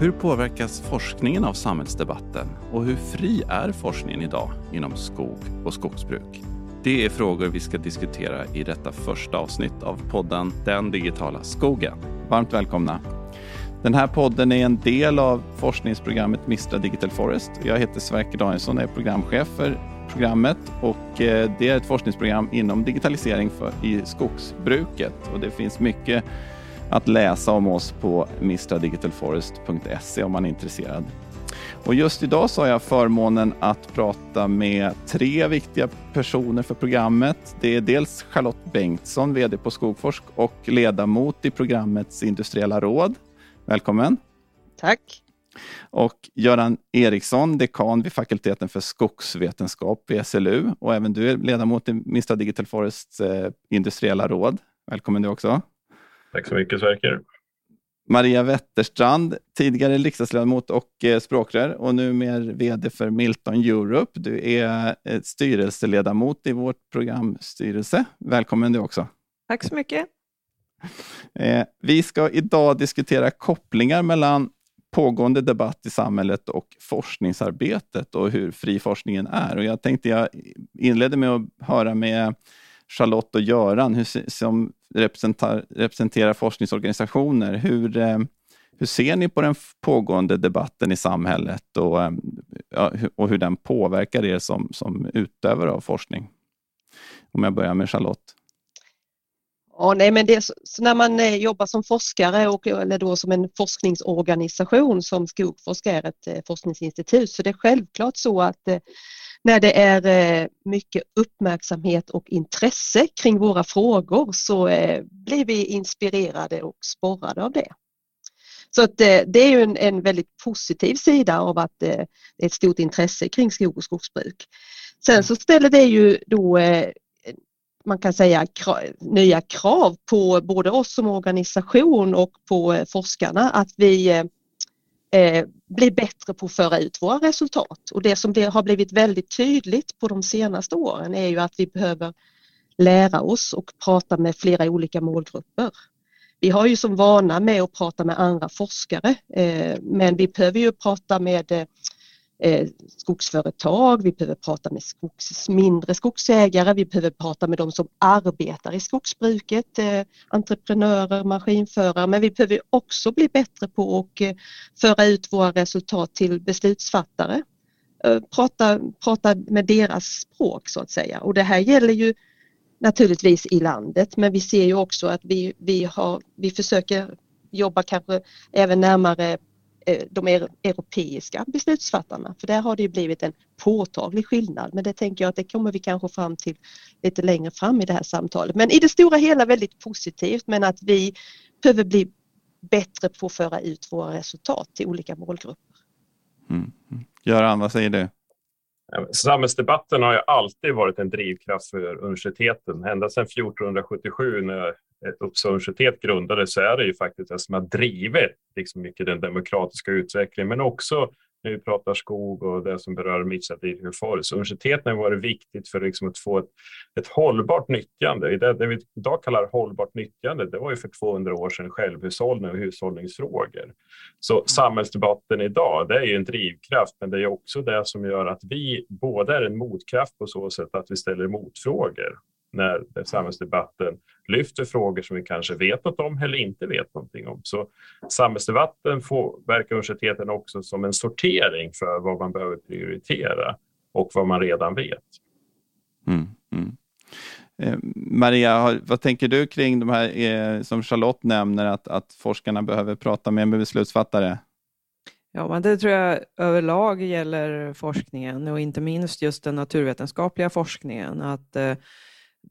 Hur påverkas forskningen av samhällsdebatten och hur fri är forskningen idag inom skog och skogsbruk? Det är frågor vi ska diskutera i detta första avsnitt av podden Den digitala skogen. Varmt välkomna! Den här podden är en del av forskningsprogrammet Mistra Digital Forest. Jag heter Sverker Danielsson och är programchef för programmet och eh, det är ett forskningsprogram inom digitalisering för, i skogsbruket och det finns mycket att läsa om oss på mistradigitalforest.se om man är intresserad. Och just idag så har jag förmånen att prata med tre viktiga personer för programmet. Det är dels Charlotte Bengtsson, VD på Skogforsk och ledamot i programmets industriella råd. Välkommen! Tack! Och Göran Eriksson, dekan vid fakulteten för skogsvetenskap vid SLU och även du är ledamot i Mistra Digital Forests eh, industriella råd. Välkommen du också! Tack så mycket Sverker. Maria Wetterstrand, tidigare riksdagsledamot och eh, språkrör och numera VD för Milton Europe. Du är eh, styrelseledamot i vårt programstyrelse. Välkommen du också. Tack så mycket. Eh, vi ska idag diskutera kopplingar mellan pågående debatt i samhället och forskningsarbetet och hur fri forskningen är. Och jag tänkte jag inledde med att höra med Charlotte och Göran hur, som representerar, representerar forskningsorganisationer. Hur, eh, hur ser ni på den pågående debatten i samhället och, eh, och hur den påverkar er som, som utövare av forskning? Om jag börjar med Charlotte. Ja, nej, men det, när man eh, jobbar som forskare och, eller då som en forskningsorganisation som Skogforsk är ett eh, forskningsinstitut så det är självklart så att när det är eh, mycket uppmärksamhet och intresse kring våra frågor så eh, blir vi inspirerade och sporrade av det. Så att eh, det är ju en, en väldigt positiv sida av att det är ett stort intresse kring skog och skogsbruk. Sen så ställer det ju då man kan säga nya krav på både oss som organisation och på forskarna att vi eh, bli bättre på att föra ut våra resultat. Och det som det har blivit väldigt tydligt på de senaste åren är ju att vi behöver lära oss och prata med flera olika målgrupper. Vi har ju som vana med att prata med andra forskare eh, men vi behöver ju prata med eh, Eh, skogsföretag, vi behöver prata med skogs, mindre skogsägare, vi behöver prata med de som arbetar i skogsbruket, eh, entreprenörer, maskinförare, men vi behöver också bli bättre på att eh, föra ut våra resultat till beslutsfattare. Eh, prata, prata med deras språk så att säga och det här gäller ju naturligtvis i landet men vi ser ju också att vi, vi, har, vi försöker jobba kanske även närmare de europeiska beslutsfattarna för där har det blivit en påtaglig skillnad men det tänker jag att det kommer vi kanske fram till lite längre fram i det här samtalet. Men i det stora hela väldigt positivt men att vi behöver bli bättre på att föra ut våra resultat till olika målgrupper. Mm. mm. Göran, vad säger du? Samhällsdebatten har ju alltid varit en drivkraft för universiteten. Ända sedan 1477 när Uppsala universitet grundades så är det ju faktiskt det som har drivit liksom mycket den demokratiska utvecklingen, men också när vi pratar skog och det som berör Mitchell Forest. Universiteten har varit viktigt för liksom att få ett, ett hållbart nyttjande. Det, det vi idag kallar hållbart nyttjande, det var ju för 200 år sedan självhushållning och hushållningsfrågor. Så samhällsdebatten idag, det är ju en drivkraft, men det är också det som gör att vi både är en motkraft på så sätt att vi ställer motfrågor när samhällsdebatten lyfter frågor som vi kanske vet något om eller inte vet någonting om. Så samhällsdebatten verkar universiteten också som en sortering för vad man behöver prioritera och vad man redan vet. Mm, mm. Eh, Maria, vad tänker du kring de här eh, som Charlotte nämner att, att forskarna behöver prata med beslutsfattare? Ja, men det tror jag överlag gäller forskningen och inte minst just den naturvetenskapliga forskningen. Att eh,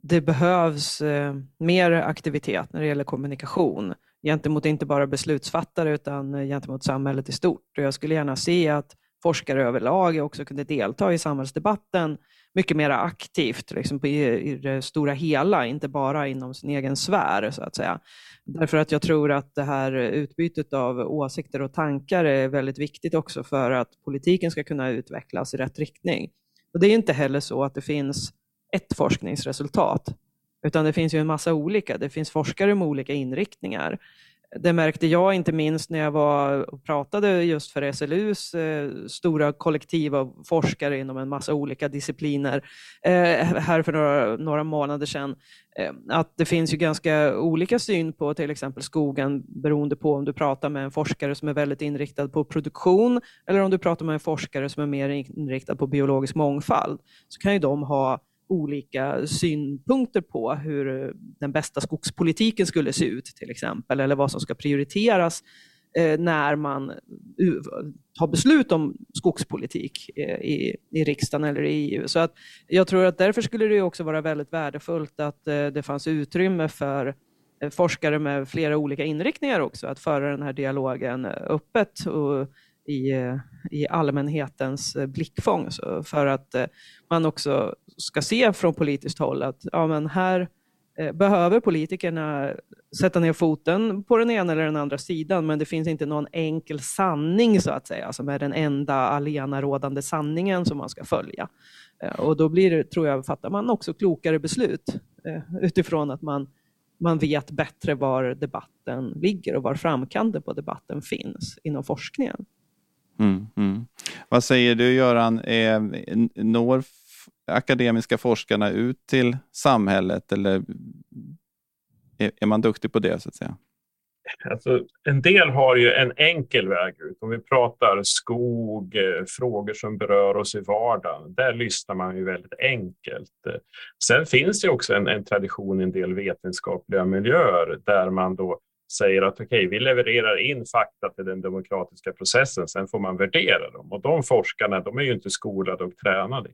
det behövs eh, mer aktivitet när det gäller kommunikation gentemot inte bara beslutsfattare utan eh, gentemot samhället i stort. Och jag skulle gärna se att forskare överlag också kunde delta i samhällsdebatten mycket mer aktivt liksom på, i, i det stora hela, inte bara inom sin egen sfär. Så att säga. Därför att jag tror att det här utbytet av åsikter och tankar är väldigt viktigt också för att politiken ska kunna utvecklas i rätt riktning. Och Det är inte heller så att det finns ett forskningsresultat, utan det finns ju en massa olika. Det finns forskare med olika inriktningar. det märkte jag inte minst när jag var och pratade just för SLUs eh, stora kollektiv av forskare inom en massa olika discipliner eh, här för några, några månader sedan. Eh, att det finns ju ganska olika syn på till exempel skogen beroende på om du pratar med en forskare som är väldigt inriktad på produktion eller om du pratar med en forskare som är mer inriktad på biologisk mångfald. Så kan ju de ha olika synpunkter på hur den bästa skogspolitiken skulle se ut till exempel, eller vad som ska prioriteras eh, när man tar beslut om skogspolitik eh, i, i riksdagen eller i EU. Så att jag tror att därför skulle det också vara väldigt värdefullt att eh, det fanns utrymme för forskare med flera olika inriktningar också, att föra den här dialogen öppet och i, i allmänhetens eh, blickfång för att eh, man också ska se från politiskt håll att ja, men här eh, behöver politikerna sätta ner foten på den ena eller den andra sidan, men det finns inte någon enkel sanning så att säga, som är den enda allenarådande sanningen som man ska följa. Och då blir det, tror jag, fattar man också klokare beslut utifrån att man, man vet bättre var debatten ligger och var framkanten på debatten finns inom forskningen. Mm, mm. Vad säger du Göran, eh, når akademiska forskarna ut till samhället eller är, är man duktig på det så att säga? Alltså, en del har ju en enkel väg ut. Om vi pratar skog, eh, frågor som berör oss i vardagen, där lyssnar man ju väldigt enkelt. Eh, sen finns det också en, en tradition i en del vetenskapliga miljöer där man då säger att okej, okay, vi levererar in fakta till den demokratiska processen, sen får man värdera dem. Och de forskarna, de är ju inte skolade och tränade.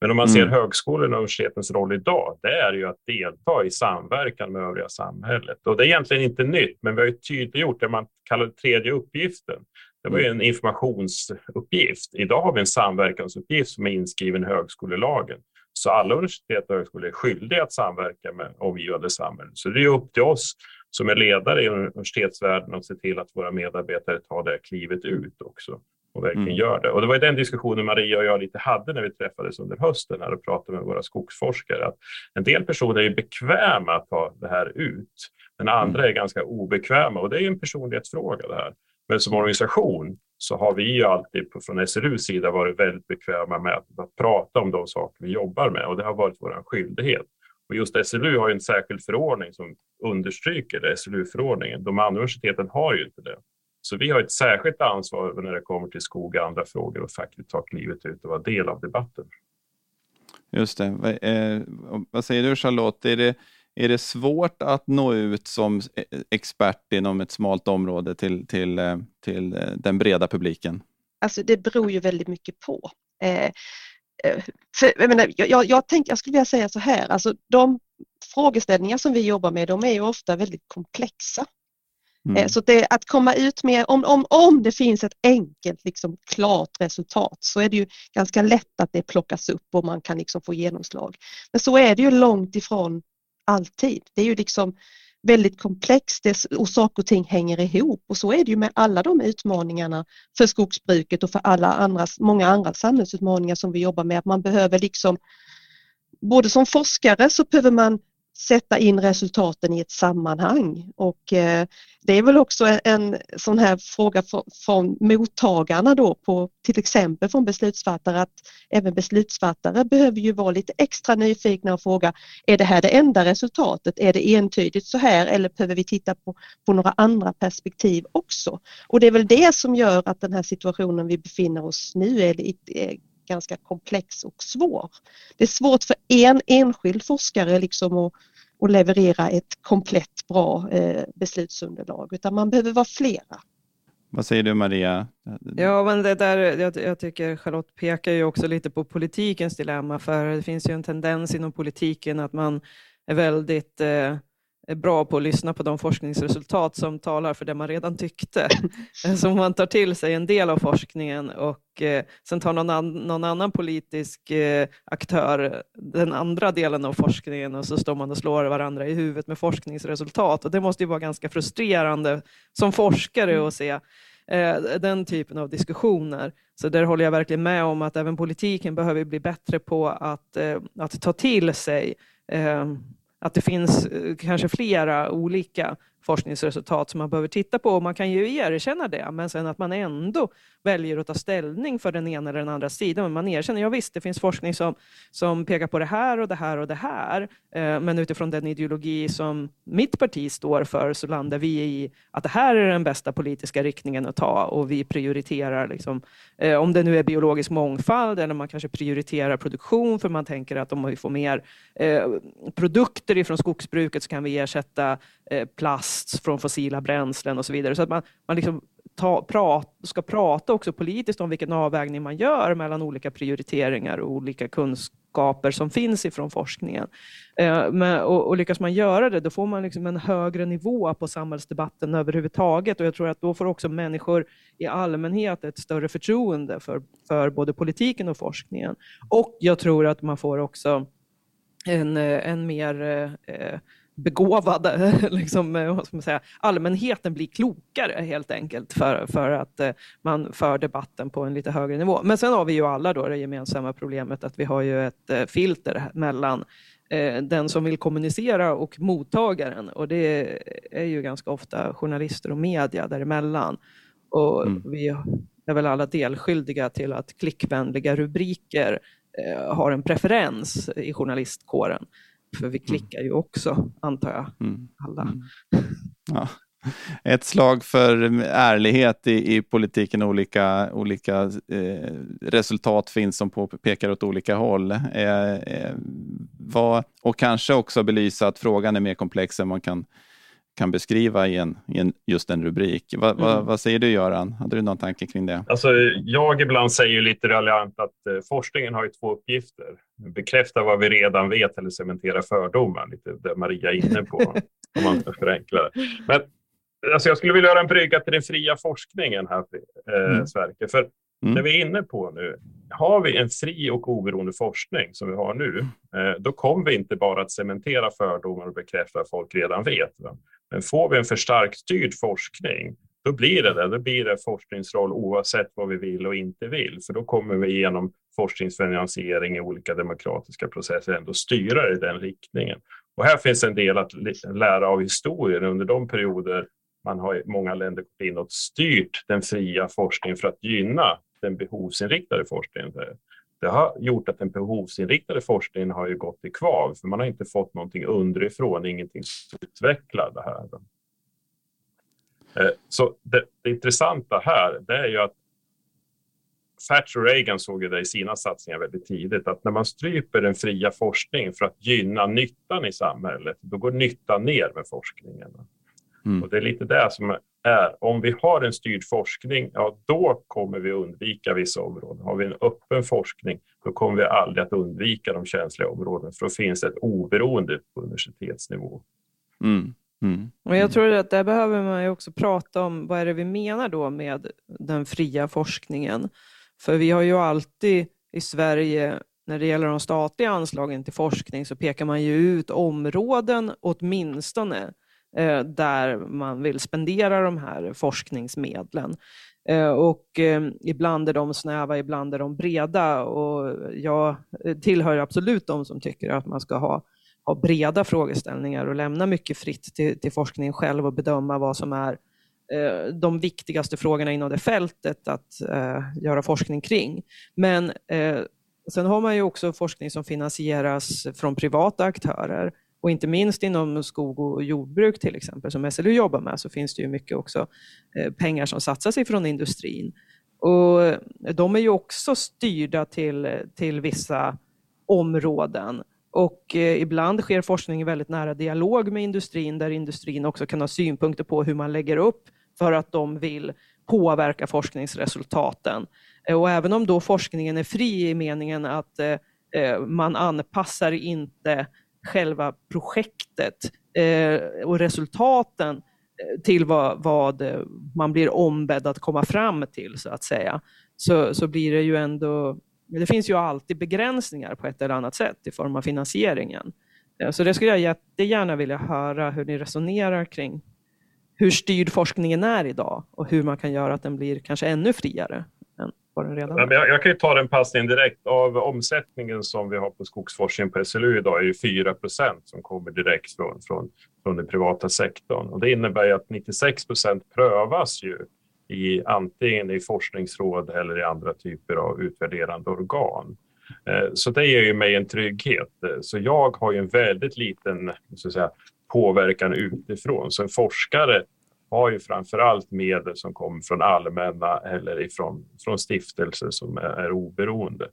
Men om man ser mm. och universitetens roll idag, det är ju att delta i samverkan med övriga samhället. Och det är egentligen inte nytt, men vi har ju tydliggjort det man kallar tredje uppgiften. Det var ju en informationsuppgift. Idag har vi en samverkansuppgift som är inskriven i högskolelagen. Så alla universitet och högskolor är skyldiga att samverka med omgivande samhälle. Så det är upp till oss som är ledare i universitetsvärlden att se till att våra medarbetare tar det klivet ut också och verkligen mm. gör det. Och det var den diskussionen Maria och jag lite hade när vi träffades under hösten här och pratade med våra skogsforskare. Att en del personer är bekväma att ta det här ut, men andra mm. är ganska obekväma och det är en personlighetsfråga det här. Men som organisation så har vi ju alltid från SRUs sida varit väldigt bekväma med att, att prata om de saker vi jobbar med och det har varit vår skyldighet. Och just SLU har ju en särskild förordning som understryker det, SLU-förordningen. De andra universiteten har ju inte det. Så vi har ett särskilt ansvar när det kommer till skog och andra frågor och faktiskt ta klivet ut och vara del av debatten. Just det. Eh, vad säger du Charlotte? Är det, är det svårt att nå ut som expert inom ett smalt område till, till, eh, till eh, den breda publiken? Alltså det beror ju väldigt mycket på. Eh, Eh, för, jag, menar, jag, jag, tänk, jag skulle vilja säga så här, alltså de frågeställningar som vi jobbar med de är ju ofta väldigt komplexa. Mm. Eh, så det, att komma ut med, om, om, om det finns ett enkelt, liksom, klart resultat så är det ju ganska lätt att det plockas upp och man kan liksom få genomslag. Men så är det ju långt ifrån alltid. Det är ju liksom väldigt komplext och saker och ting hänger ihop och så är det ju med alla de utmaningarna för skogsbruket och för alla andra, många andra samhällsutmaningar som vi jobbar med. Att man behöver liksom, både som forskare så behöver man sätta in resultaten i ett sammanhang och eh, det är väl också en sån här fråga från mottagarna då på till exempel från beslutsfattare att även beslutsfattare behöver ju vara lite extra nyfikna och fråga är det här det enda resultatet? Är det entydigt så här eller behöver vi titta på, på några andra perspektiv också? Och det är väl det som gör att den här situationen vi befinner oss nu är, är ganska komplex och svår. Det är svårt för en enskild forskare liksom att, att leverera ett komplett bra eh, beslutsunderlag utan man behöver vara flera. Vad säger du Maria? Ja, men det där, jag, jag, tycker Charlotte pekar ju också lite på politikens dilemma, för det finns ju en tendens inom politiken att man är väldigt eh, är bra på att lyssna på de forskningsresultat som talar för det man redan tyckte. Så man tar till sig en del av forskningen och eh, sen tar någon, an, någon annan politisk eh, aktör den andra delen av forskningen och så står man och slår varandra i huvudet med forskningsresultat. Och det måste ju vara ganska frustrerande som forskare att se eh, den typen av diskussioner. Så där håller jag verkligen med om att även politiken behöver bli bättre på att, att ta till sig eh, att det finns eh, kanske flera olika forskningsresultat som man behöver titta på. Och man kan ju erkänna det, men sen att man ändå väljer att ta ställning för den ena eller den andra sidan. Man erkänner, ja visst, det finns forskning som, som pekar på det här och det här och det här, eh, men utifrån den ideologi som mitt parti står för så landar vi i att det här är den bästa politiska riktningen att ta. Och vi prioriterar, liksom, eh, om det nu är biologisk mångfald eller man kanske prioriterar produktion för man tänker att om vi får mer eh, produkter ifrån skogsbruket så kan vi ersätta eh, plast från fossila bränslen och så vidare. Så att man, man liksom ta, prat, ska prata också politiskt om vilken avvägning man gör mellan olika prioriteringar och olika kunskaper som finns ifrån forskningen. Eh, men, och, och, lyckas man göra det, då får man liksom en högre nivå på samhällsdebatten överhuvudtaget och jag tror att då får också människor i allmänhet ett större förtroende för, för både politiken och forskningen. Och jag tror att man får också en, en mer eh, begåvade, liksom, eh, vad ska man säga, allmänheten blir klokare helt enkelt för, för att eh, man för debatten på en lite högre nivå. Men sen har vi ju alla då det gemensamma problemet att vi har ju ett eh, filter mellan den som vill kommunicera och mottagaren och det är ju ganska ofta journalister och media däremellan. Och mm. vi är väl alla delskyldiga till att klickvänliga rubriker har en preferens i journalistkåren. För vi mm. klickar ju också, antar jag, mm. alla. Mm. Ja. Ett slag för ärlighet i, i politiken. Olika, olika eh, resultat finns som på, pekar åt olika håll. Eh, eh, vad, och kanske också belysa att frågan är mer komplex än man kan kan beskriva i, en, i en, just en rubrik. Va, mm. va, vad säger du Göran? Hade du någon tanke kring det? Alltså, jag ibland säger lite raljant att eh, forskningen har ju två uppgifter. Bekräfta vad vi redan vet eller cementera fördomar, lite det Maria är inne på, om man ska förenkla det. Men alltså, jag skulle vilja göra en brygga till den fria forskningen här, eh, mm. Sverker. För Mm. Det vi är inne på nu, har vi en fri och oberoende forskning som vi har nu, eh, då kommer vi inte bara att cementera fördomar och bekräfta vad folk redan vet. Men får vi en för starkt styrd forskning, då blir det det. Då blir det forskningsroll oavsett vad vi vill och inte vill. För då kommer vi genom forskningsfinansiering i olika demokratiska processer ändå styra i den riktningen. Och här finns en del att lära av historien under de perioder man har i många länder gått in och styrt den fria forskningen för att gynna den behovsinriktade forskningen. Det har gjort att den behovsinriktade forskningen har ju gått i kvav, för man har inte fått någonting underifrån, ingenting som utvecklar det här. Eh, så det, det intressanta här, det är ju att Thatcher och Reagan såg ju det i sina satsningar väldigt tidigt, att när man stryper den fria forskningen för att gynna nyttan i samhället, då går nyttan ner med forskningen. Mm. Och det är lite det som är, om vi har en styrd forskning, ja då kommer vi undvika vissa områden. Har vi en öppen forskning, då kommer vi aldrig att undvika de känsliga områdena, för då finns det ett oberoende på universitetsnivå. Mm. Mm. Och jag tror att där behöver man ju också prata om vad är det vi menar då med den fria forskningen. För vi har ju alltid i Sverige, när det gäller de statliga anslagen till forskning, så pekar man ju ut områden åtminstone Eh, där man vill spendera de här forskningsmedlen. Eh, och eh, ibland är de snäva, ibland är de breda och jag tillhör absolut de som tycker att man ska ha, ha breda frågeställningar och lämna mycket fritt till, till forskningen själv och bedöma vad som är de viktigaste frågorna inom det fältet att göra forskning kring. Men sen har man ju också forskning som finansieras från privata aktörer och inte minst inom skog och jordbruk till exempel, som SLU jobbar med, så finns det ju mycket också eh, pengar som satsas ifrån industrin. Och de är ju också styrda till, till vissa områden. Och eh, ibland sker forskning i väldigt nära dialog med industrin, där industrin också kan ha synpunkter på hur man lägger upp för att de vill påverka forskningsresultaten. Eh, och även om då forskningen är fri i meningen att eh, eh, man anpassar inte själva projektet eh, och resultaten eh, till vad, vad, eh, man blir ombedd att komma fram till, så att säga, så, så blir det ju ändå... Det finns ju alltid begränsningar på ett eller annat sätt i form av finansieringen. Eh, så det skulle jag jättegärna vilja höra hur ni resonerar kring hur styrd forskningen är idag och hur man kan göra att den blir kanske ännu friare på den redan. Jag, jag kan ju ta den passningen direkt. Av omsättningen som vi har på skogsforskning på SLU idag är ju 4% som kommer direkt från, från, från den privata sektorn. Och det innebär ju att 96% prövas ju i antingen i forskningsråd eller i andra typer av utvärderande organ. Eh, så det ger ju mig en trygghet. Eh, så jag har ju en väldigt liten så att säga, påverkan utifrån. Så en forskare har ju framför allt medel som kommer från allmänna eller ifrån, från stiftelser som är, är oberoende.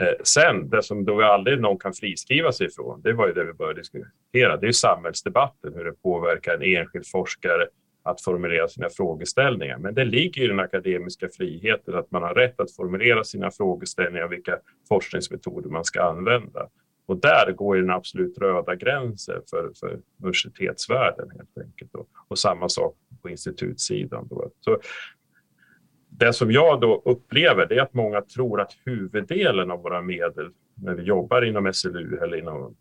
Eh, sen, det som då aldrig någon kan friskriva sig ifrån, det var ju det vi började diskutera, det är samhällsdebatten, hur det påverkar en enskild forskare att formulera sina frågeställningar. Men det ligger i den akademiska friheten att man har rätt att formulera sina frågeställningar och vilka forskningsmetoder man ska använda. Och där går den absolut röda gränsen för, för universitetsvärlden helt enkelt. Och, och samma sak på institutssidan. Då. Så det som jag då upplever är att många tror att huvuddelen av våra medel när vi jobbar inom SLU eller inom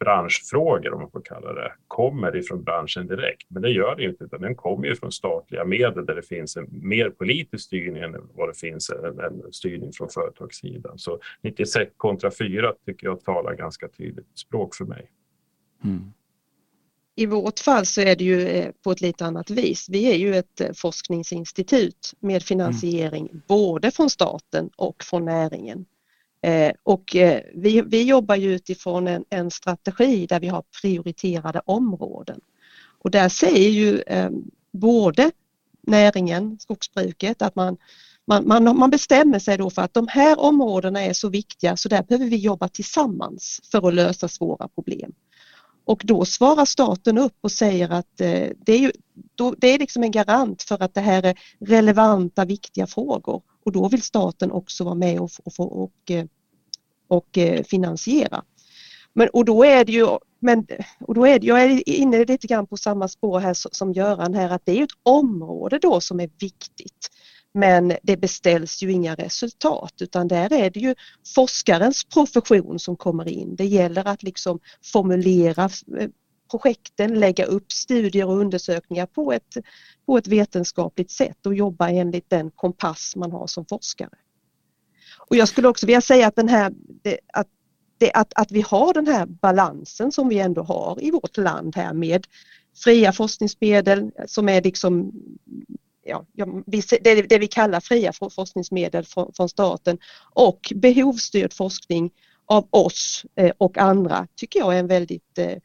branschfrågor, om man får kalla det, kommer ifrån branschen direkt. Men det gör det inte, utan den kommer ju från statliga medel där det finns en mer politisk styrning än vad det finns en, en styrning från företagssidan. Så 96 kontra 4 tycker jag talar ganska tydligt språk för mig. Mm. I vårt fall så är det ju eh, på ett lite annat vis. Vi är ju ett eh, forskningsinstitut med finansiering mm. både från staten och från näringen. Eh, och eh, vi, vi jobbar ju utifrån en, en, strategi där vi har prioriterade områden. Och där säger ju eh, både näringen, skogsbruket, att man, man, man, man bestämmer sig då för att de här områdena är så viktiga så där behöver vi jobba tillsammans för att lösa svåra problem. Och då svarar staten upp och säger att eh, det är, ju, då, det är liksom en garant för att det här är relevanta, viktiga frågor och då vill staten också vara med och, och, och, eh, och, och finansiera. Men, och då är det ju, men, och då är det, jag är inne lite grann på samma spår här som Göran här, att det är ett område då som är viktigt. Men det beställs ju inga resultat utan där är det ju forskarens profession som kommer in. Det gäller att liksom formulera eh, projekten, lägga upp studier och undersökningar på ett, på ett vetenskapligt sätt och jobba enligt den kompass man har som forskare. Och jag skulle också vilja säga att, den här, att, det, att, att vi har den här balansen som vi ändå har i vårt land här med fria forskningsmedel som är liksom ja, det, det vi kallar fria forskningsmedel från, från staten och behovsstyrd forskning av oss eh, och andra tycker jag är en väldigt eh,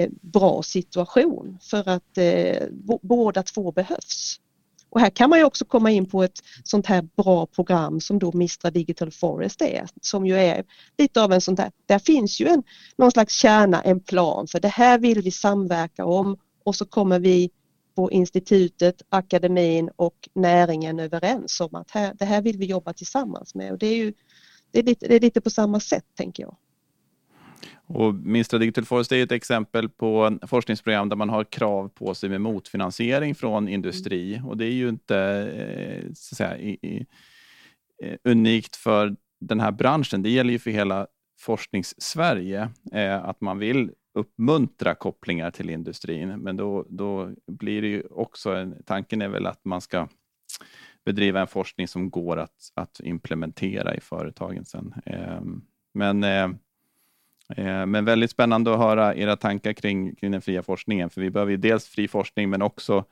Eh, bra situation för att eh, båda två behövs. Och här kan man ju också komma in på ett sånt här bra program som då Mistra Digital Forest är, som ju är lite av en sån där, där finns ju en, någon slags kärna, en plan för det här vill vi samverka om och så kommer vi på institutet, akademin och näringen överens om att här, det här vill vi jobba tillsammans med och det är ju det är lite, det är lite på samma sätt tänker jag. Och Mistra Digital Forest är ett exempel på forskningsprogram där man har krav på sig med motfinansiering från industri mm. och det är ju inte eh, så säga, i, i, eh, unikt för den här branschen. Det gäller ju för hela forsknings-Sverige eh, att man vill uppmuntra kopplingar till industrin, men då, då blir det ju också, en, tanken är väl att man ska bedriva en forskning som går att, att implementera i företagen sen. Ehm, men Eh, men väldigt spännande att höra era tankar kring, kring den fria forskningen, för vi behöver ju dels fri forskning, men också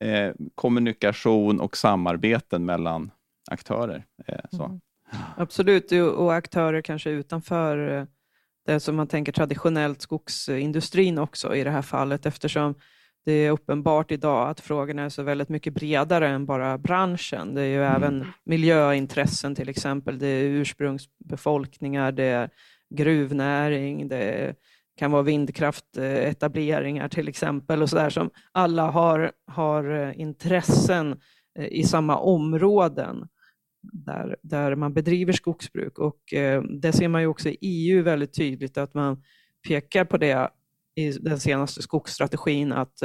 eh, kommunikation och samarbeten mellan aktörer. Eh. Mm. Absolut, och aktörer kanske utanför eh, det som man tänker traditionellt skogsindustrin också i det här fallet, eftersom det är uppenbart idag att frågorna är så väldigt mycket bredare än bara branschen. Det är ju mm. även miljöintressen till exempel, det är ursprungsbefolkningar, det är gruvnäring, det kan vara vindkraftetableringar till exempel och så där som alla har, har eh, intressen eh, i samma områden där, där man bedriver skogsbruk. Och eh, det ser man ju också i EU väldigt tydligt att man pekar på det i den senaste skogsstrategin att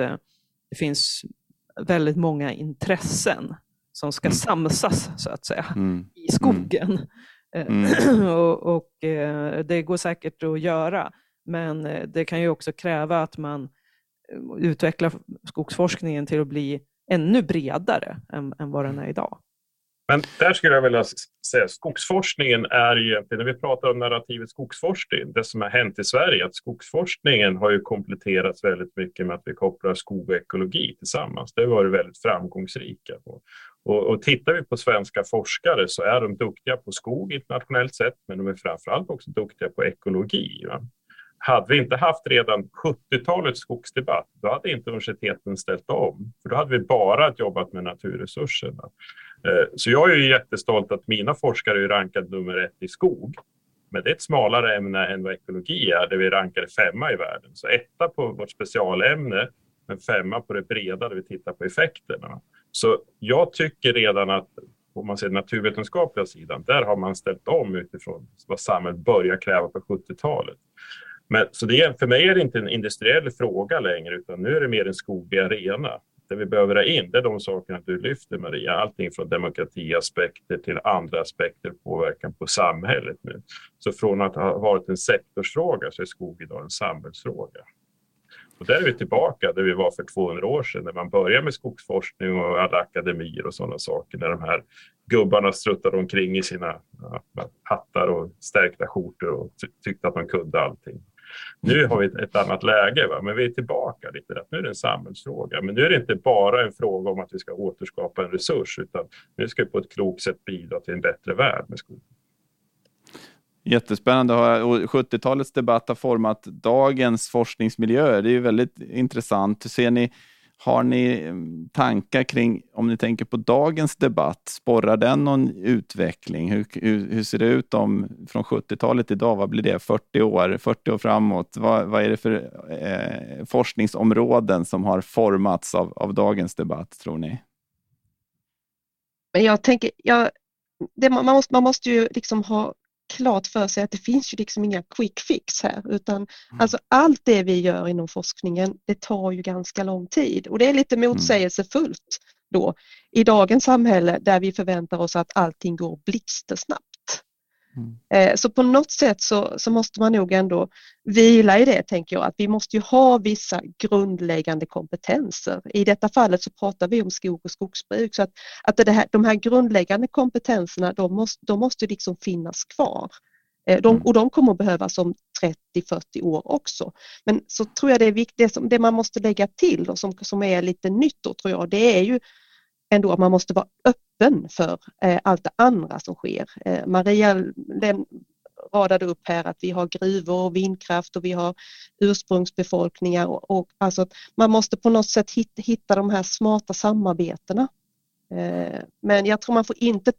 det finns väldigt många intressen som ska mm. samsas så att säga mm. i skogen. Mm. Och, och eh, det går säkert att göra, men eh, det kan ju också kräva att man eh, utvecklar skogsforskningen till att bli ännu bredare än, än vad den är idag. Men där skulle jag vilja säga skogsforskningen är ju egentligen, när vi pratar om narrativet skogsforskning, det som har hänt i Sverige, att skogsforskningen har ju kompletterats väldigt mycket med att vi kopplar skog och ekologi tillsammans. Det har varit väldigt framgångsrika. Och, och tittar vi på svenska forskare så är de duktiga på skog internationellt sett, men de är framförallt också duktiga på ekologi. Va? Hade vi inte haft redan 70-talets skogsdebatt, då hade inte universiteten ställt om. För då hade vi bara jobbat med naturresurserna. Eh, så jag är ju jättestolt att mina forskare är rankade nummer ett i skog. Men det är ett smalare ämne än vad ekologi är, där vi rankade femma i världen. Så etta på vårt specialämne, men femma på det breda där vi tittar på effekterna. Så jag tycker redan att om man ser naturvetenskapliga sidan, där har man ställt om utifrån vad samhället börjar kräva på 70-talet. Men, så det, för mig är det inte en industriell fråga längre, utan nu är det mer en skoglig arena. Det vi behöver ha in det är de sakerna du lyfter, Maria. Allting från demokratiaspekter till andra aspekter, påverkan på samhället. nu. Så från att ha varit en sektorsfråga så är skog idag en samhällsfråga. Och där är vi tillbaka där vi var för 200 år sedan när man började med skogsforskning och alla akademier och sådana saker. När de här gubbarna struttade omkring i sina ja, hattar och stärkta skjortor och tyckte att man kunde allting. Nu har vi ett, annat läge, va? men vi är tillbaka lite där. Nu är det en samhällsfråga. Men nu är det inte bara en fråga om att vi ska återskapa en resurs, utan nu ska vi på ett klokt sätt bidra till en bättre värld med skogen. Jättespännande. 70-talets debatt har format dagens forskningsmiljöer. Det är ju väldigt intressant. Ser ni har ni mm, tankar kring, om ni tänker på dagens debatt, sporrar den någon utveckling? Hur, hur, hur ser det ut om, från 70-talet idag? Vad blir det? 40 år, 40 år framåt? Vad, vad är det för eh, forskningsområden som har formats av, av dagens debatt, tror ni? Men jag tänker, jag, det, man, måste, man måste ju liksom ha klart för sig att det finns ju liksom inga quick fix här utan mm. alltså allt det vi gör inom forskningen det tar ju ganska lång tid och det är lite mm. motsägelsefullt då i dagens samhälle där vi förväntar oss att allting går blixtsnabbt. Mm. Eh, så på något sätt så, så, måste man nog ändå vila i det, tänker jag, att vi måste ju ha vissa grundläggande kompetenser. I detta fallet så pratar vi om skog och skogsbruk, så att, att det här, de här grundläggande kompetenserna, de måste, de måste liksom finnas kvar. Eh, de, mm. och de kommer att behövas om 30-40 år också. Men så tror jag det är viktigt, det, som, det man måste lägga till och som, som är lite nytt då tror jag, det är ju ändå att man måste vara öppen för eh, allt det andra som sker. Eh, Maria radade upp här att vi har gruvor och vindkraft och vi har ursprungsbefolkningar och, och alltså man måste på något sätt hitta, hitta de här smarta samarbetena. Eh, men jag tror man får inte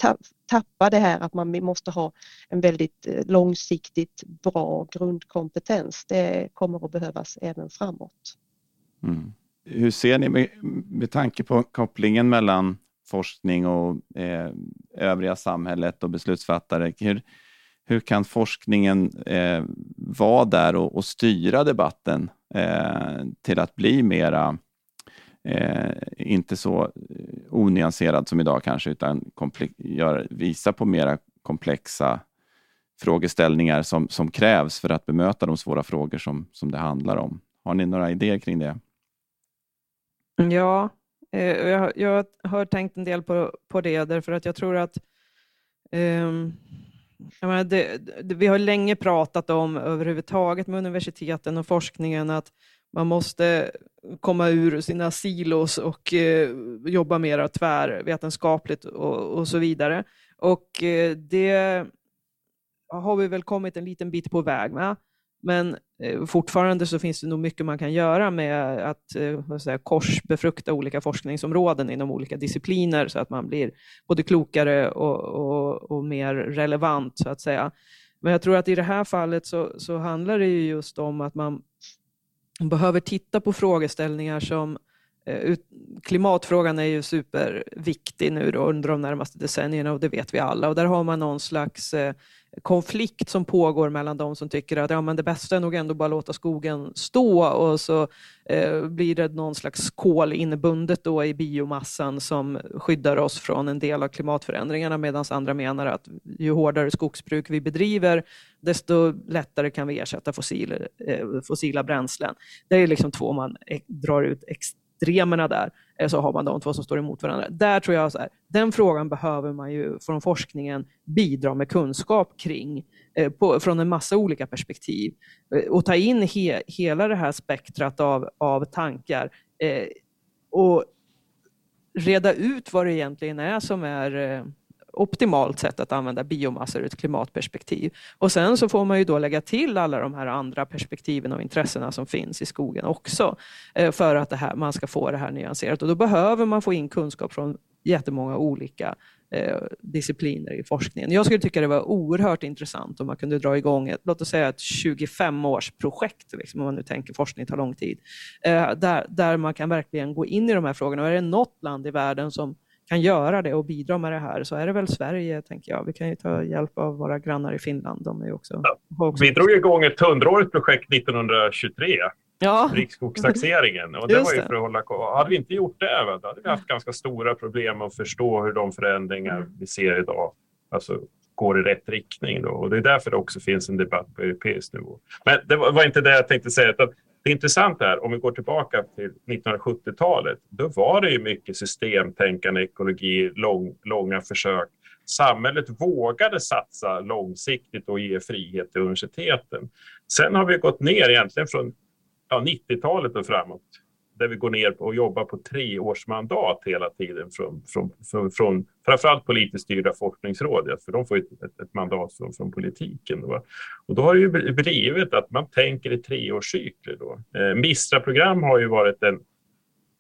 tappa det här att man måste ha en väldigt långsiktigt bra grundkompetens. Det kommer att behövas även framåt. Mm. Hur ser ni med, med tanke på kopplingen mellan forskning och eh, övriga samhället och beslutsfattare? Hur, hur kan forskningen eh, vara där och, och styra debatten eh, till att bli mera, eh, inte så onyanserad som idag kanske, utan gör, visa på mera komplexa frågeställningar som, som krävs för att bemöta de svåra frågor som, som det handlar om. Har ni några idéer kring det? Ja, Eh, jag, jag, har tänkt en del på, på det därför att jag tror att um, menar, det, det, vi har länge pratat om överhuvudtaget med universiteten och forskningen att man måste komma ur sina silos och eh, jobba mer tvärvetenskapligt och, och så vidare. Och eh, det har vi väl kommit en liten bit på väg med. Men eh, fortfarande så finns det nog mycket man kan göra med att eh, säga, korsbefrukta olika forskningsområden inom olika discipliner så att man blir både klokare och, och, och, mer relevant så att säga. Men jag tror att i det här fallet så, så handlar det ju just om att man behöver titta på frågeställningar som Eh, klimatfrågan är ju superviktig nu under de närmaste decennierna och det vet vi alla. Och där har man någon slags eh, konflikt som pågår mellan de som tycker att ja, men det bästa är nog ändå bara låta skogen stå och så eh, blir det någon slags kol inbundet då i biomassan som skyddar oss från en del av klimatförändringarna medan andra menar att ju hårdare skogsbruk vi bedriver desto lättare kan vi ersätta fossil, eh, fossila bränslen. Det är liksom två man eh, drar ut extremerna där, eh, så har man de två som står emot varandra. Där tror jag så här, den frågan behöver man ju från forskningen bidra med kunskap kring eh, på, från en massa olika perspektiv eh, och ta in he, hela det här spektrat av, av tankar eh, och reda ut vad det egentligen är som är eh, optimalt sätt att använda biomassor ur ett klimatperspektiv. Och sen så får man ju då lägga till alla de här andra perspektiven och intressena som finns i skogen också eh, för att det här, man ska få det här nyanserat. Och då behöver man få in kunskap från jättemånga olika eh, discipliner i forskningen. Jag skulle tycka det var oerhört intressant om man kunde dra igång ett, låt oss säga ett 25-årsprojekt, liksom, om man nu tänker forskning tar lång tid, eh, där, där man kan verkligen gå in i de här frågorna. Och är det något land i världen som kan göra det och bidra med det här så är det väl Sverige, tänker jag. Vi kan ju ta hjälp av våra grannar i Finland. De är också, ja, också... Vi drog igång ett hundraårigt projekt 1923. Ja. Riksskogstaxeringen. Och det var ju för att hålla koll. Hade vi inte gjort det, då hade vi haft ganska stora problem att förstå hur de förändringar mm. vi ser idag alltså, går i rätt riktning. Då. Och det är därför det också finns en debatt på europeisk nivå. Men det var inte det jag tänkte säga. Utan det intressanta är, om vi går tillbaka till 1970-talet, då var det ju mycket systemtänkande, ekologi, lång, långa försök. Samhället vågade satsa långsiktigt och ge frihet till universiteten. Sen har vi gått ner egentligen från ja, 90-talet och framåt där vi går ner och jobbar på treårsmandat hela tiden från, från, från, från framförallt politiskt styrda forskningsråd, för de får ett, ett, ett mandat från, från politiken. Då. Och då har det ju blivit att man tänker i treårscykler. Då. Eh, MISTRA-program har ju varit en,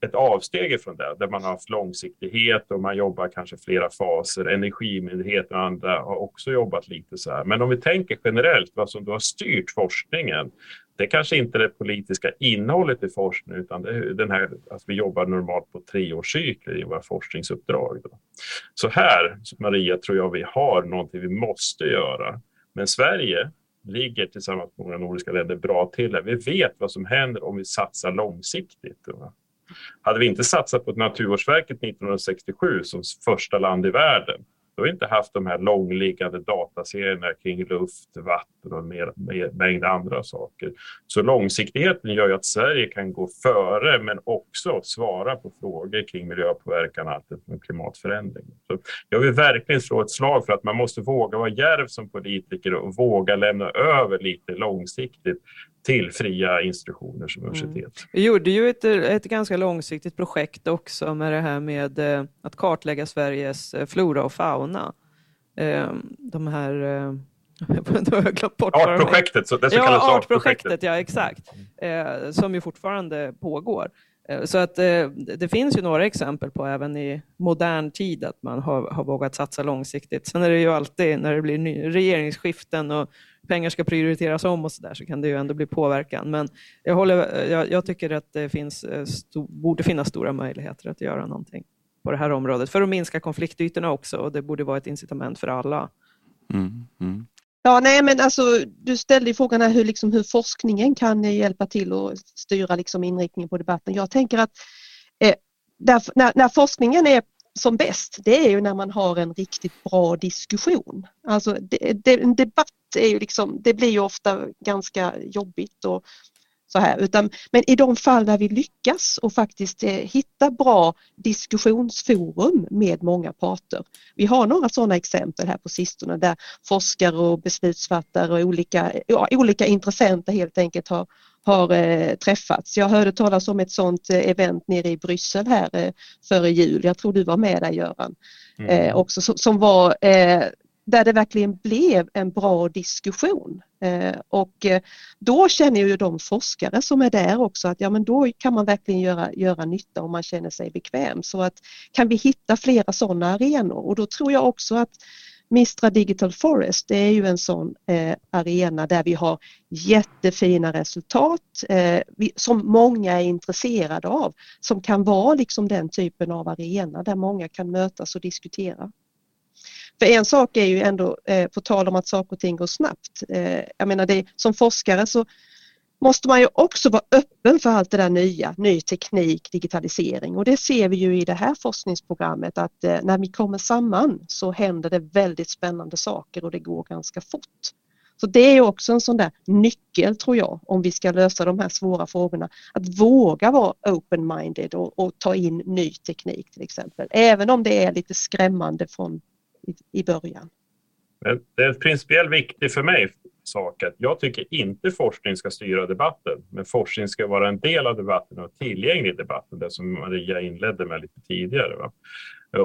ett avsteg från det, där man har haft långsiktighet och man jobbar kanske flera faser. Energimyndigheten och andra har också jobbat lite så här. Men om vi tänker generellt vad som då har styrt forskningen, det kanske inte är det politiska innehållet i forskningen utan det är den här, att vi jobbar normalt på treårscykler i våra forskningsuppdrag. Då. Så här, Maria, tror jag vi har någonting vi måste göra. Men Sverige ligger tillsammans med många nordiska länder bra till. Vi vet vad som händer om vi satsar långsiktigt. Då. Hade vi inte satsat på Naturvårdsverket 1967 som första land i världen, då har vi inte haft de här långliggande dataserierna kring luft, vatten och en mängd andra saker. Så långsiktigheten gör ju att Sverige kan gå före men också svara på frågor kring miljöpåverkan och klimatförändring. Så jag vill verkligen slå ett slag för att man måste våga vara djärv som politiker och våga lämna över lite långsiktigt till fria institutioner som mm. universitet. Mm. Vi gjorde ju ett, ett ganska långsiktigt projekt också med det här med eh, att kartlägga Sveriges eh, flora och fauna. Ehm, de här eh, Artprojektet, så det så ja, artprojektet, ja exakt, som ju fortfarande pågår. Så att det finns ju några exempel på även i modern tid att man har, har vågat satsa långsiktigt. Sen är det ju alltid när det blir ny, regeringsskiften och pengar ska prioriteras om och så där så kan det ju ändå bli påverkan. Men jag, håller, jag, jag tycker att det finns, eh, sto, borde finnas stora möjligheter att göra någonting på det här området för att minska konfliktytorna också och det borde vara ett incitament för alla. Mm, mm. Ja, nej, men alltså, du ställde frågan här hur, liksom, hur forskningen kan hjälpa till att styra liksom, inriktningen på debatten. Jag tänker att eh, där, när, när, forskningen är som bäst, det är ju när man har en riktigt bra diskussion. Alltså det, det, en debatt är ju liksom, det blir ju ofta ganska jobbigt och så här. Utan, men i de fall där vi lyckas och faktiskt eh, hitta bra diskussionsforum med många parter. Vi har några sådana exempel här på sistone där forskare och beslutsfattare och olika, ja, olika intressenter helt enkelt har, har eh, träffats. Jag hörde talas om ett sådant eh, event nere i Bryssel här eh, före jul. Jag tror du var med där Göran. Mm. Eh, också, som, som var eh, där det verkligen blev en bra diskussion. Eh, och eh, då känner ju de forskare som är där också att ja men då kan man verkligen göra, göra nytta om man känner sig bekväm. Så att kan vi hitta flera sådana arenor och då tror jag också att Mistra Digital Forest det är ju en sån eh, arena där vi har jättefina resultat eh, vi, som många är intresserade av. Som kan vara liksom den typen av arena där många kan mötas och diskutera. För en sak är ju ändå, eh, på tal om att saker och ting går snabbt, eh, jag menar det, som forskare så måste man ju också vara öppen för allt det där nya, ny teknik, digitalisering och det ser vi ju i det här forskningsprogrammet att eh, när vi kommer samman så händer det väldigt spännande saker och det går ganska fort. Så det är också en sån där nyckel tror jag om vi ska lösa de här svåra frågorna. Att våga vara open-minded och, och, ta in ny teknik till exempel. Även om det är lite skrämmande från i, i början. Men det är principiellt viktigt för mig sak att jag tycker inte forskning ska styra debatten, men forskning ska vara en del av debatten och tillgänglig i debatten, det som Maria inledde med lite tidigare. Va?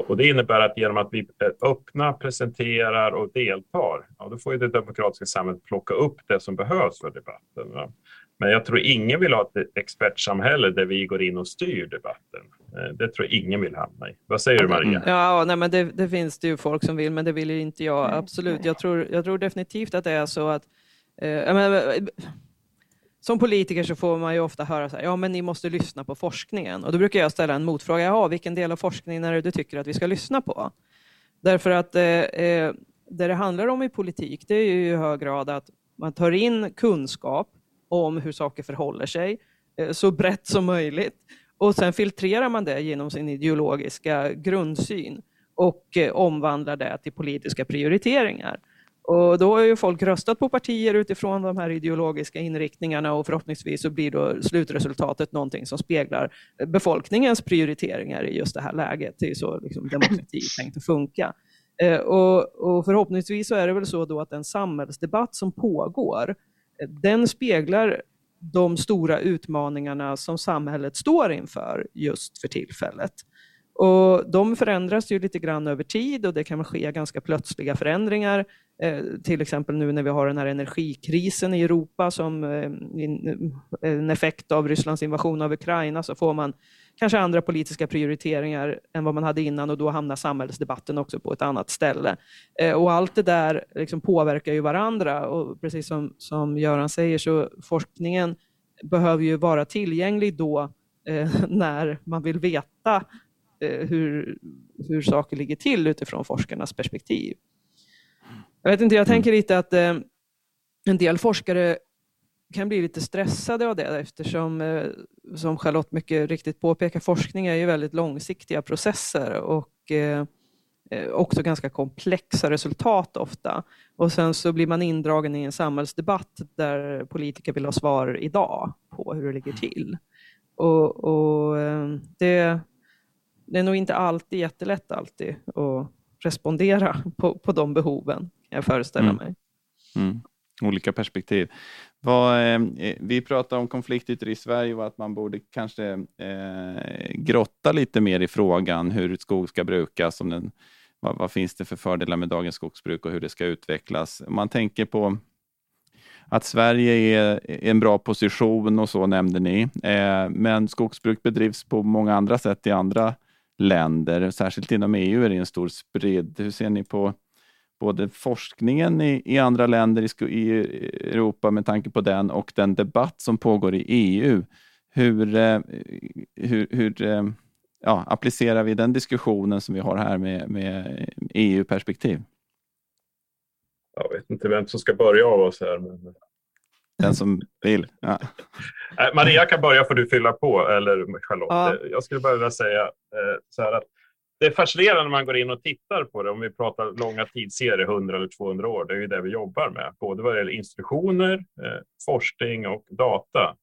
Och det innebär att genom att vi öppna, presenterar och deltar, ja, då får ju det demokratiska samhället plocka upp det som behövs för debatten. Va? Men jag tror ingen vill ha ett expertsamhälle där vi går in och styr debatten. Eh, det tror jag ingen vill hamna i. Vad säger du Maria? Ja, nej, men det, det, finns det ju folk som vill, men det vill ju inte jag. Absolut. Jag tror, jag tror definitivt att det är så att eh, men, som politiker så får man ju ofta höra så här, ja men ni måste lyssna på forskningen. Och då brukar jag ställa en motfråga, ja vilken del av forskningen är det du tycker att vi ska lyssna på? Därför att eh, eh det det handlar om i politik, det är ju i hög grad att man tar in kunskap om hur saker förhåller sig eh, så brett som möjligt. Och sen filtrerar man det genom sin ideologiska grundsyn och eh, omvandlar det till politiska prioriteringar. Och då har ju folk röstat på partier utifrån de här ideologiska inriktningarna och förhoppningsvis så blir då slutresultatet någonting som speglar befolkningens prioriteringar i just det här läget. Det är så liksom demokrati tänkt att funka. Eh, och, och, förhoppningsvis så är det väl så då att den samhällsdebatt som pågår den speglar de stora utmaningarna som samhället står inför just för tillfället. Och de förändras ju lite grann över tid och det kan ske ganska plötsliga förändringar. Eh, till exempel nu när vi har den här energikrisen i Europa som eh, eh en effekt av Rysslands invasion av Ukraina så får man kanske andra politiska prioriteringar än vad man hade innan och då hamnar samhällsdebatten också på ett annat ställe. Eh, och allt det där liksom påverkar ju varandra och precis som, som Göran säger så forskningen behöver ju vara tillgänglig då eh, när man vill veta eh, hur, hur saker ligger till utifrån forskarnas perspektiv. Jag vet inte, jag tänker lite att eh, en del forskare kan bli lite stressade av det eftersom, eh, som Charlotte mycket riktigt påpekar, forskning är ju väldigt långsiktiga processer och eh, eh, också ganska komplexa resultat ofta. Och sen så blir man indragen i en samhällsdebatt där politiker vill ha svar idag på hur det ligger till. Och, och det, det är nog inte alltid jättelätt alltid att respondera på, på de behoven, kan jag föreställa mm. mig. Mm. Olika perspektiv. Vad, eh, eh, vi pratar om konfliktytor i Sverige och att man borde kanske eh, grotta lite mer i frågan hur skog ska brukas. Om den, vad, vad, finns det för fördelar med dagens skogsbruk och hur det ska utvecklas? Man tänker på att Sverige är i en bra position och så nämnde ni. Eh, men skogsbruk bedrivs på många andra sätt i andra länder. Särskilt inom EU är det en stor spridd. Hur ser ni på både forskningen i, i andra länder i, i, Europa med tanke på den och den debatt som pågår i EU. Hur, eh, hur, hur eh, ja, applicerar vi den diskussionen som vi har här med, med EU-perspektiv? Jag vet inte vem som ska börja av oss här. Men... Den som vill. Ja. Maria kan börja får du fylla på, eller Charlotte. Ja. Jag skulle bara vilja säga eh, så här att det är fascinerande när man går in och tittar på det. Om vi pratar långa tidsserier, 100 eller 200 år, det är ju det vi jobbar med. Både vad det gäller institutioner, eh, forskning och data.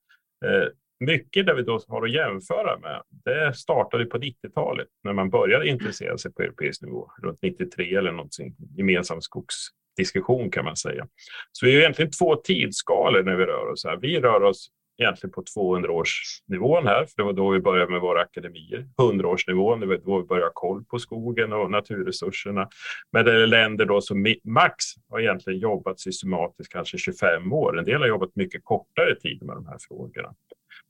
Eh, mycket det vi då har att jämföra med, det startade på 90-talet när man började intressera sig på europeisk nivå, runt 93 eller någonting, gemensam skogsdiskussion kan man säga. Så vi är egentligen två tidsskalor när vi rör oss här. Vi rör oss egentligen på 200-årsnivån här, för det var då vi började med våra akademier. 100-årsnivån, det var då vi började ha koll på skogen och naturresurserna. Men det är länder då som max har egentligen jobbat systematiskt kanske 25 år. En del har jobbat mycket kortare tid med de här frågorna.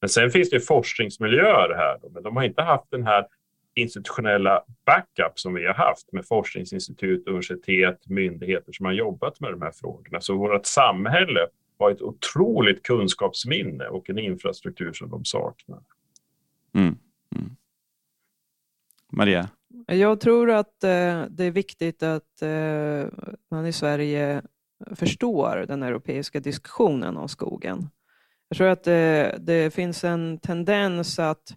Men sen finns det forskningsmiljöer här, men de har inte haft den här institutionella backup som vi har haft med forskningsinstitut, universitet, myndigheter som har jobbat med de här frågorna. Så vårt samhälle har ett otroligt kunskapsminne och en infrastruktur som de saknar. Mm. Mm. Maria? Jag tror att eh, det är viktigt att eh, man i Sverige förstår den europeiska diskussionen om skogen. Jag tror att det, det finns en tendens att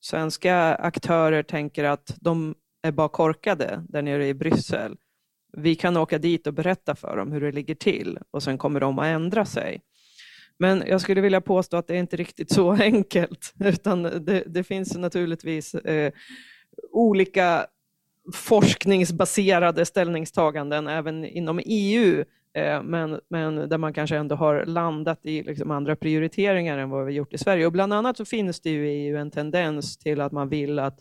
svenska aktörer tänker att de är bara korkade där nere i Bryssel vi kan åka dit och berätta för dem hur det ligger till och sen kommer de att ändra sig. Men jag skulle vilja påstå att det är inte riktigt så enkelt, utan det, det finns naturligtvis eh, olika forskningsbaserade ställningstaganden även inom EU, eh, men, men där man kanske ändå har landat i liksom andra prioriteringar än vad vi gjort i Sverige. Och bland annat så finns det ju i EU en tendens till att man vill att,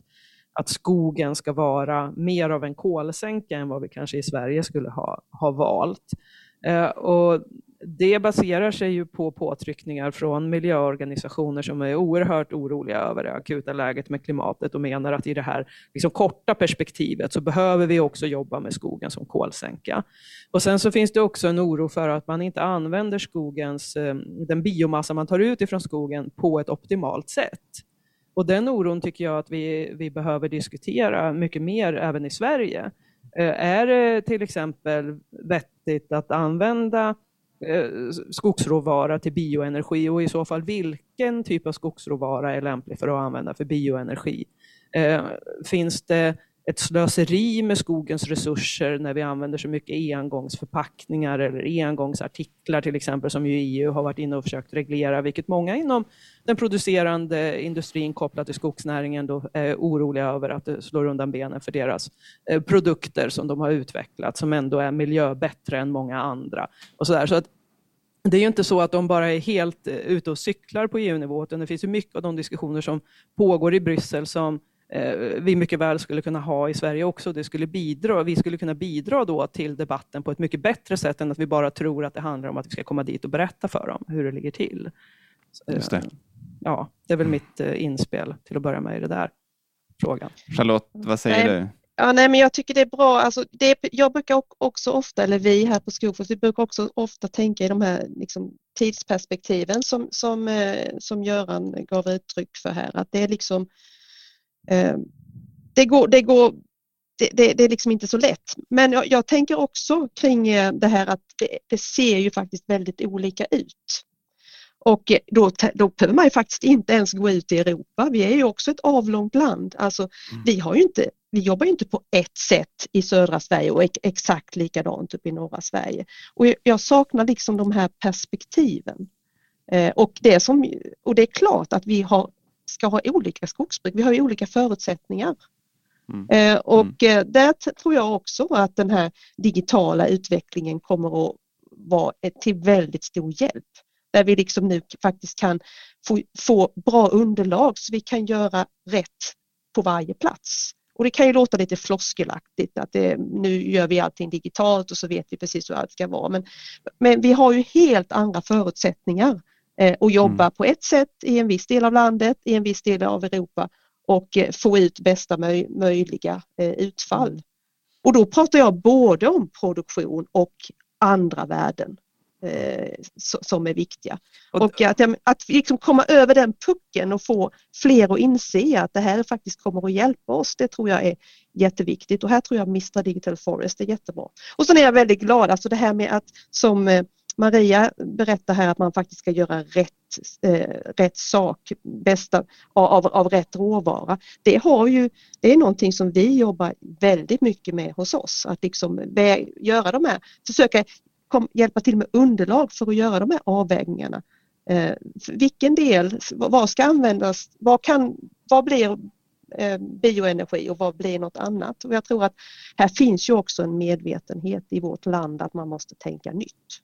att skogen ska vara mer av en kolsänka än vad vi kanske i Sverige skulle ha, ha valt. Eh, och det baserar sig ju på påtryckningar från miljöorganisationer som är oerhört oroliga över det akuta läget med klimatet och menar att i det här liksom korta perspektivet så behöver vi också jobba med skogen som kolsänka. Och sen så finns det också en oro för att man inte använder skogens, eh, den biomassa man tar ut ifrån skogen på ett optimalt sätt. Och den oron tycker jag att vi, vi behöver diskutera mycket mer även i Sverige. Eh, är det till exempel vettigt att använda eh, skogsråvara till bioenergi och i så fall vilken typ av skogsråvara är lämplig för att använda för bioenergi? Eh, finns det ett slöseri med skogens resurser när vi använder så mycket engångsförpackningar eller engångsartiklar till exempel som ju EU har varit inne och försökt reglera, vilket många inom den producerande industrin kopplat till skogsnäringen då är oroliga över att det slår undan benen för deras eh, produkter som de har utvecklat som ändå är miljöbättre än många andra. Och så där. Så att det är ju inte så att de bara är helt eh, ute och cyklar på EU-nivå, utan det finns ju mycket av de diskussioner som pågår i Bryssel som vi mycket väl skulle kunna ha i Sverige också. Det skulle bidra, vi skulle kunna bidra då till debatten på ett mycket bättre sätt än att vi bara tror att det handlar om att vi ska komma dit och berätta för dem hur det ligger till. Just det. Ja, det är väl mitt eh, inspel till att börja med i det där frågan. Charlotte, vad säger Nej. du? Ja, nej, men jag tycker det är bra. Alltså, det, jag brukar också ofta, eller vi här på Skogfors, vi brukar också ofta tänka i de här liksom, tidsperspektiven som, som, eh, som Göran gav uttryck för här. Att det är liksom, eh, det går, det går det, det, det, är liksom inte så lätt. Men jag, jag tänker också kring eh, det här att det, det, ser ju faktiskt väldigt olika ut. Och då, då behöver man ju faktiskt inte ens gå ut i Europa. Vi är ju också ett avlångt land. Alltså, mm. vi, har ju inte, vi jobbar ju inte på ett sätt i södra Sverige och exakt likadant uppe i norra Sverige. Och jag saknar liksom de här perspektiven. Eh, och, det som, och det är klart att vi har, ska ha olika skogsbruk, vi har ju olika förutsättningar. Mm. Eh, och mm. Eh, där tror jag också att den här digitala utvecklingen kommer att vara till väldigt stor hjälp där vi liksom nu faktiskt kan få, få bra underlag så vi kan göra rätt på varje plats. Och det kan ju låta lite floskelaktigt att det, nu gör vi allting digitalt och så vet vi precis hur allt ska vara. Men, men vi har ju helt andra förutsättningar eh, att jobba mm. på ett sätt i en viss del av landet, i en viss del av Europa och eh, få ut bästa möj möjliga eh, utfall. Mm. Och då pratar jag både om produktion och andra värden eh, som är viktiga. Och att, att liksom komma över den pucken och få fler att inse att det här faktiskt kommer att hjälpa oss, det tror jag är jätteviktigt och här tror jag Mr Digital Forest är jättebra. Och sen är jag väldigt glad, alltså det här med att som Maria berättar här att man faktiskt ska göra rätt, eh, rätt sak, bästa av, av rätt råvara. Det, har ju, det är någonting som vi jobbar väldigt mycket med hos oss, att liksom göra de här, försöka kom, hjälpa till med underlag för att göra de här avvägningarna. Eh, vilken del, vad ska användas, vad, kan, vad blir eh, bioenergi och vad blir något annat? Och jag tror att här finns ju också en medvetenhet i vårt land att man måste tänka nytt.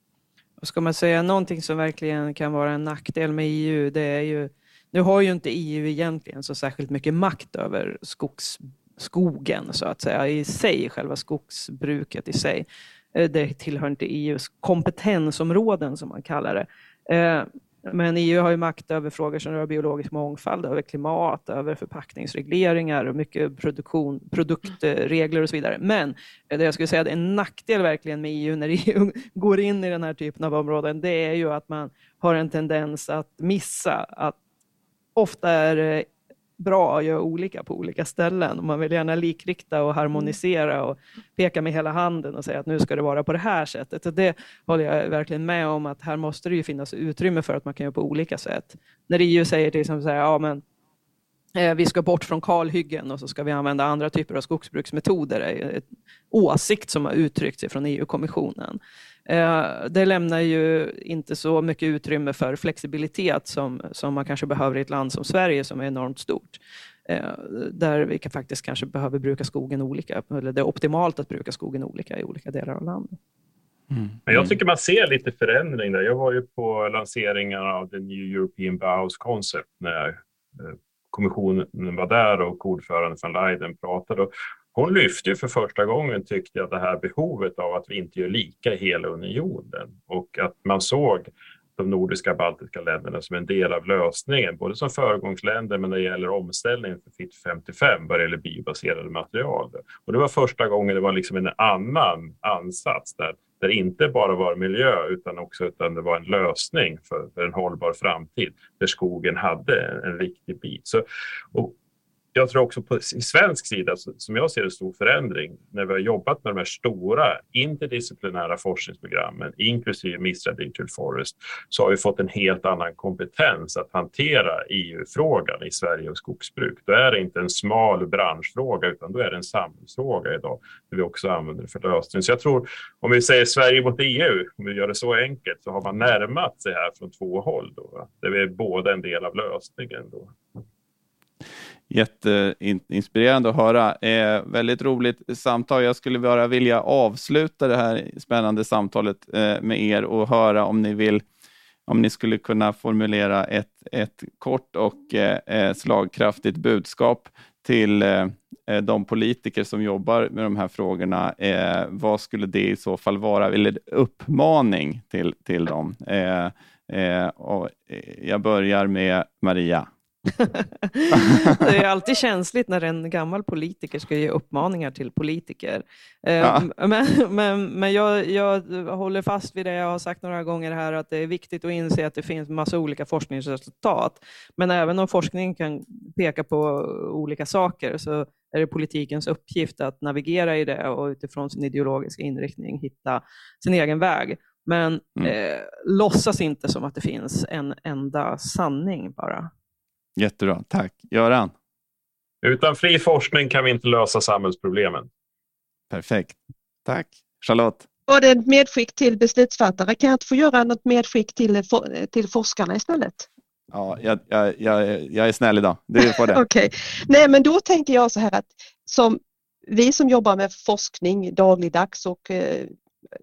Ska man säga någonting som verkligen kan vara en nackdel med EU, det är ju, nu har ju inte EU egentligen så särskilt mycket makt över skogs, skogen så att säga i sig, själva skogsbruket i sig. Eh, det tillhör inte EUs kompetensområden som man kallar det. Eh, men EU har ju makt över frågor som rör biologisk mångfald, över klimat, över förpackningsregleringar och mycket produktion, produktregler och så vidare. Men det jag skulle säga är en nackdel verkligen med EU när EU går in i den här typen av områden, det är ju att man har en tendens att missa att ofta är bra att göra olika på olika ställen. Man vill gärna likrikta och harmonisera och peka med hela handen och säga att nu ska det vara på det här sättet. Och det håller jag verkligen med om, att här måste det ju finnas utrymme för att man kan göra på olika sätt. När EU säger till exempel så här, ja men eh, vi ska bort från kalhyggen och så ska vi använda andra typer av skogsbruksmetoder. åsikt som har uttryckts från EU-kommissionen. Eh, det lämnar ju inte så mycket utrymme för flexibilitet som, som man kanske behöver i ett land som Sverige som är enormt stort. Eh, där vi faktiskt kanske behöver bruka skogen olika, eller det är optimalt att bruka skogen olika i olika delar av landet. Mm. Men jag tycker man ser lite förändring där. Jag var ju på lanseringen av the New European Bauhaus Concept när eh, kommissionen var där och ordförande van Leiden pratade. Hon lyfte ju för första gången tyckte jag det här behovet av att vi inte gör lika i hela unionen och att man såg de nordiska baltiska länderna som en del av lösningen, både som föregångsländer men när det gäller omställningen för Fit 55 vad det gäller biobaserade material. Och det var första gången det var liksom en annan ansats där, där det inte bara var miljö utan också utan det var en lösning för, för en hållbar framtid där skogen hade en, en viktig bit. Så, och jag tror också på i svensk sida, som jag ser en stor förändring, när vi har jobbat med de här stora interdisciplinära forskningsprogrammen, inklusive Mistra Digital Forest, så har vi fått en helt annan kompetens att hantera EU-frågan i Sverige och skogsbruk. Då är det inte en smal branschfråga, utan då är det en samhällsfråga idag, där vi också använder det för lösning. Så jag tror, om vi säger Sverige mot EU, om vi gör det så enkelt, så har man närmat sig här från två håll, då, där vi är båda en del av lösningen. Då. Jätteinspirerande att höra. Eh, väldigt roligt samtal. Jag skulle bara vilja avsluta det här spännande samtalet eh, med er och höra om ni vill om ni skulle kunna formulera ett, ett kort och eh, eh slagkraftigt budskap till eh, eh, de politiker som jobbar med de här frågorna. Eh, vad skulle det i så fall vara? Eller uppmaning till, till dem? Eh, och jag börjar med Maria. det är alltid känsligt när en gammal politiker ska ge uppmaningar till politiker. Ja. Men, men, men jag, jag, håller fast vid det jag har sagt några gånger här, att det är viktigt att inse att det finns massa olika forskningsresultat. Men även om forskningen kan peka på olika saker så är det politikens uppgift att navigera i det och utifrån sin ideologiska inriktning hitta sin egen väg. Men mm. eh, låtsas inte som att det finns en enda sanning bara. Jättebra, tack. Göran? Utan fri forskning kan vi inte lösa samhällsproblemen. Perfekt. Tack. Charlotte? Var det ett medskick till beslutsfattare? Kan jag inte få göra något medskick till, till forskarna istället? Ja, jag, jag, jag, jag är snäll idag. Du får det. Okej. Okay. Nej, men då tänker jag så här att som vi som jobbar med forskning dagligdags och eh,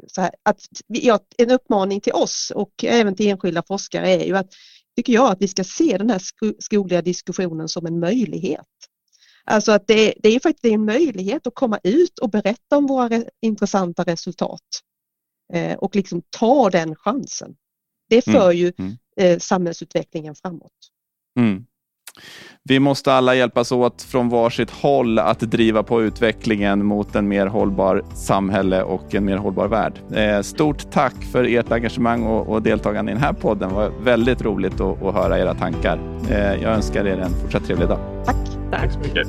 så här, att ja, en uppmaning till oss och även till enskilda forskare är ju att tycker jag att vi ska se den här skogliga diskussionen som en möjlighet. Alltså att det, det är faktiskt en möjlighet att komma ut och berätta om våra re, intressanta resultat eh, och liksom ta den chansen. Det för mm. ju mm. eh, samhällsutvecklingen framåt. Mm. Vi måste alla hjälpas åt från varsitt håll att driva på utvecklingen mot en mer hållbar samhälle och en mer hållbar värld. Eh, stort tack för ert engagemang och, deltagande i den här podden. Det var väldigt roligt att, höra era tankar. Eh, jag önskar er en fortsatt trevlig dag. Tack. Tack så mycket.